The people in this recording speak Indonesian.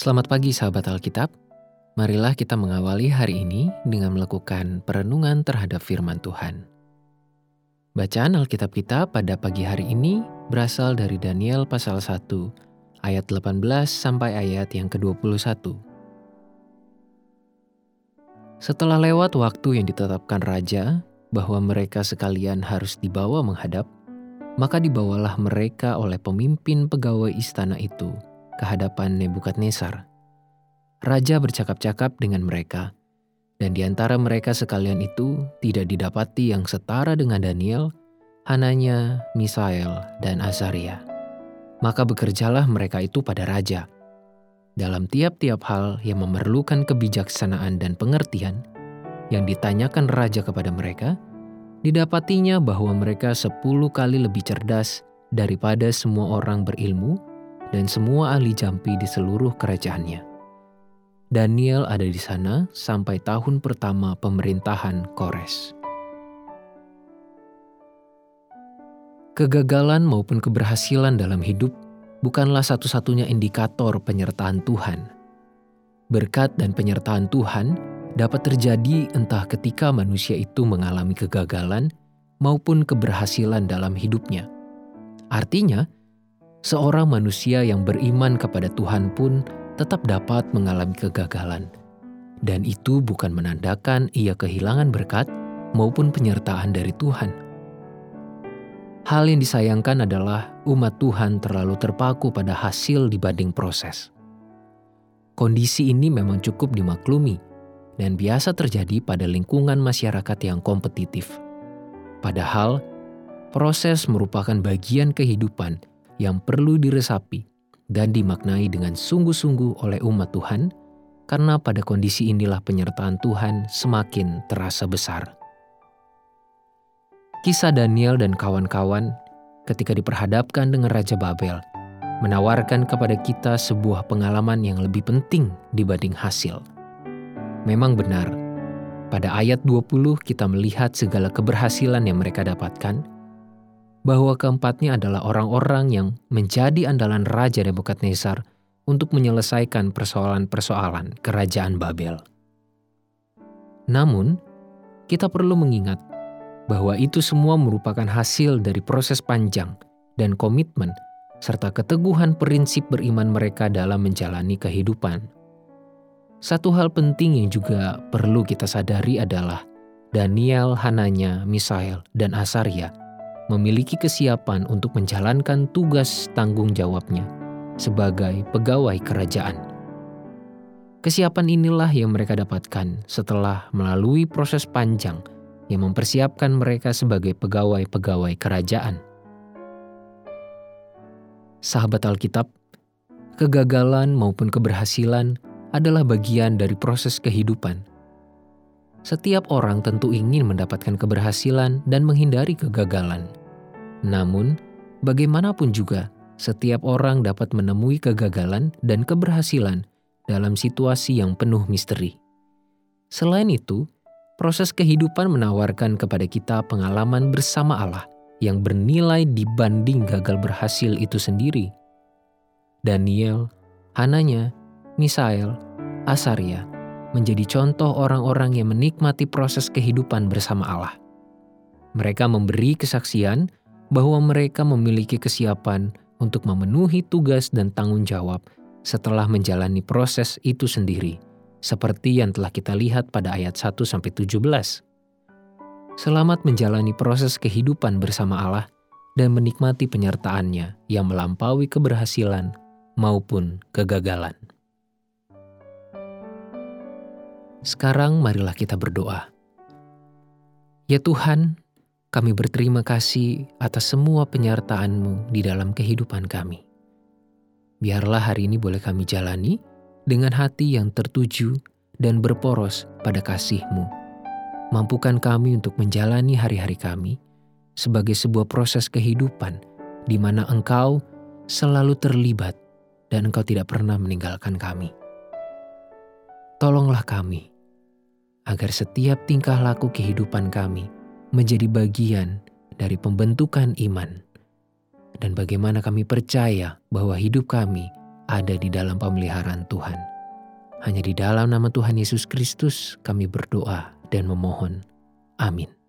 Selamat pagi sahabat Alkitab. Marilah kita mengawali hari ini dengan melakukan perenungan terhadap firman Tuhan. Bacaan Alkitab kita pada pagi hari ini berasal dari Daniel pasal 1 ayat 18 sampai ayat yang ke-21. Setelah lewat waktu yang ditetapkan raja bahwa mereka sekalian harus dibawa menghadap, maka dibawalah mereka oleh pemimpin pegawai istana itu ke hadapan Nebukadnezar. Raja bercakap-cakap dengan mereka, dan di antara mereka sekalian itu tidak didapati yang setara dengan Daniel, Hananya, Misael, dan Azaria. Maka bekerjalah mereka itu pada raja. Dalam tiap-tiap hal yang memerlukan kebijaksanaan dan pengertian, yang ditanyakan raja kepada mereka, didapatinya bahwa mereka sepuluh kali lebih cerdas daripada semua orang berilmu dan semua ahli jampi di seluruh kerajaannya. Daniel ada di sana sampai tahun pertama pemerintahan Kores. Kegagalan maupun keberhasilan dalam hidup bukanlah satu-satunya indikator penyertaan Tuhan. Berkat dan penyertaan Tuhan dapat terjadi entah ketika manusia itu mengalami kegagalan maupun keberhasilan dalam hidupnya. Artinya, seorang manusia yang beriman kepada Tuhan pun tetap dapat mengalami kegagalan. Dan itu bukan menandakan ia kehilangan berkat maupun penyertaan dari Tuhan. Hal yang disayangkan adalah umat Tuhan terlalu terpaku pada hasil dibanding proses. Kondisi ini memang cukup dimaklumi dan biasa terjadi pada lingkungan masyarakat yang kompetitif. Padahal, proses merupakan bagian kehidupan yang perlu diresapi dan dimaknai dengan sungguh-sungguh oleh umat Tuhan, karena pada kondisi inilah penyertaan Tuhan semakin terasa besar. Kisah Daniel dan kawan-kawan ketika diperhadapkan dengan Raja Babel menawarkan kepada kita sebuah pengalaman yang lebih penting dibanding hasil. Memang benar, pada ayat 20 kita melihat segala keberhasilan yang mereka dapatkan, bahwa keempatnya adalah orang-orang yang menjadi andalan Raja Nebukadnezar untuk menyelesaikan persoalan-persoalan kerajaan Babel. Namun, kita perlu mengingat bahwa itu semua merupakan hasil dari proses panjang dan komitmen serta keteguhan prinsip beriman mereka dalam menjalani kehidupan. Satu hal penting yang juga perlu kita sadari adalah Daniel, Hananya, Misael, dan Asaria memiliki kesiapan untuk menjalankan tugas tanggung jawabnya sebagai pegawai kerajaan. Kesiapan inilah yang mereka dapatkan setelah melalui proses panjang yang mempersiapkan mereka sebagai pegawai-pegawai kerajaan. Sahabat Alkitab, kegagalan maupun keberhasilan adalah bagian dari proses kehidupan. Setiap orang tentu ingin mendapatkan keberhasilan dan menghindari kegagalan. Namun, bagaimanapun juga, setiap orang dapat menemui kegagalan dan keberhasilan dalam situasi yang penuh misteri. Selain itu, proses kehidupan menawarkan kepada kita pengalaman bersama Allah yang bernilai dibanding gagal berhasil itu sendiri. Daniel, Hananya, Misael, Asaria menjadi contoh orang-orang yang menikmati proses kehidupan bersama Allah. Mereka memberi kesaksian bahwa mereka memiliki kesiapan untuk memenuhi tugas dan tanggung jawab setelah menjalani proses itu sendiri, seperti yang telah kita lihat pada ayat 1 17. Selamat menjalani proses kehidupan bersama Allah dan menikmati penyertaannya yang melampaui keberhasilan maupun kegagalan. Sekarang marilah kita berdoa. Ya Tuhan, kami berterima kasih atas semua penyertaan-Mu di dalam kehidupan kami. Biarlah hari ini boleh kami jalani dengan hati yang tertuju dan berporos pada kasih-Mu. Mampukan kami untuk menjalani hari-hari kami sebagai sebuah proses kehidupan di mana Engkau selalu terlibat dan Engkau tidak pernah meninggalkan kami. Tolonglah kami agar setiap tingkah laku kehidupan kami – menjadi bagian dari pembentukan iman, dan bagaimana kami percaya bahwa hidup kami ada di dalam pemeliharaan Tuhan. Hanya di dalam nama Tuhan Yesus Kristus kami berdoa dan memohon. Amin.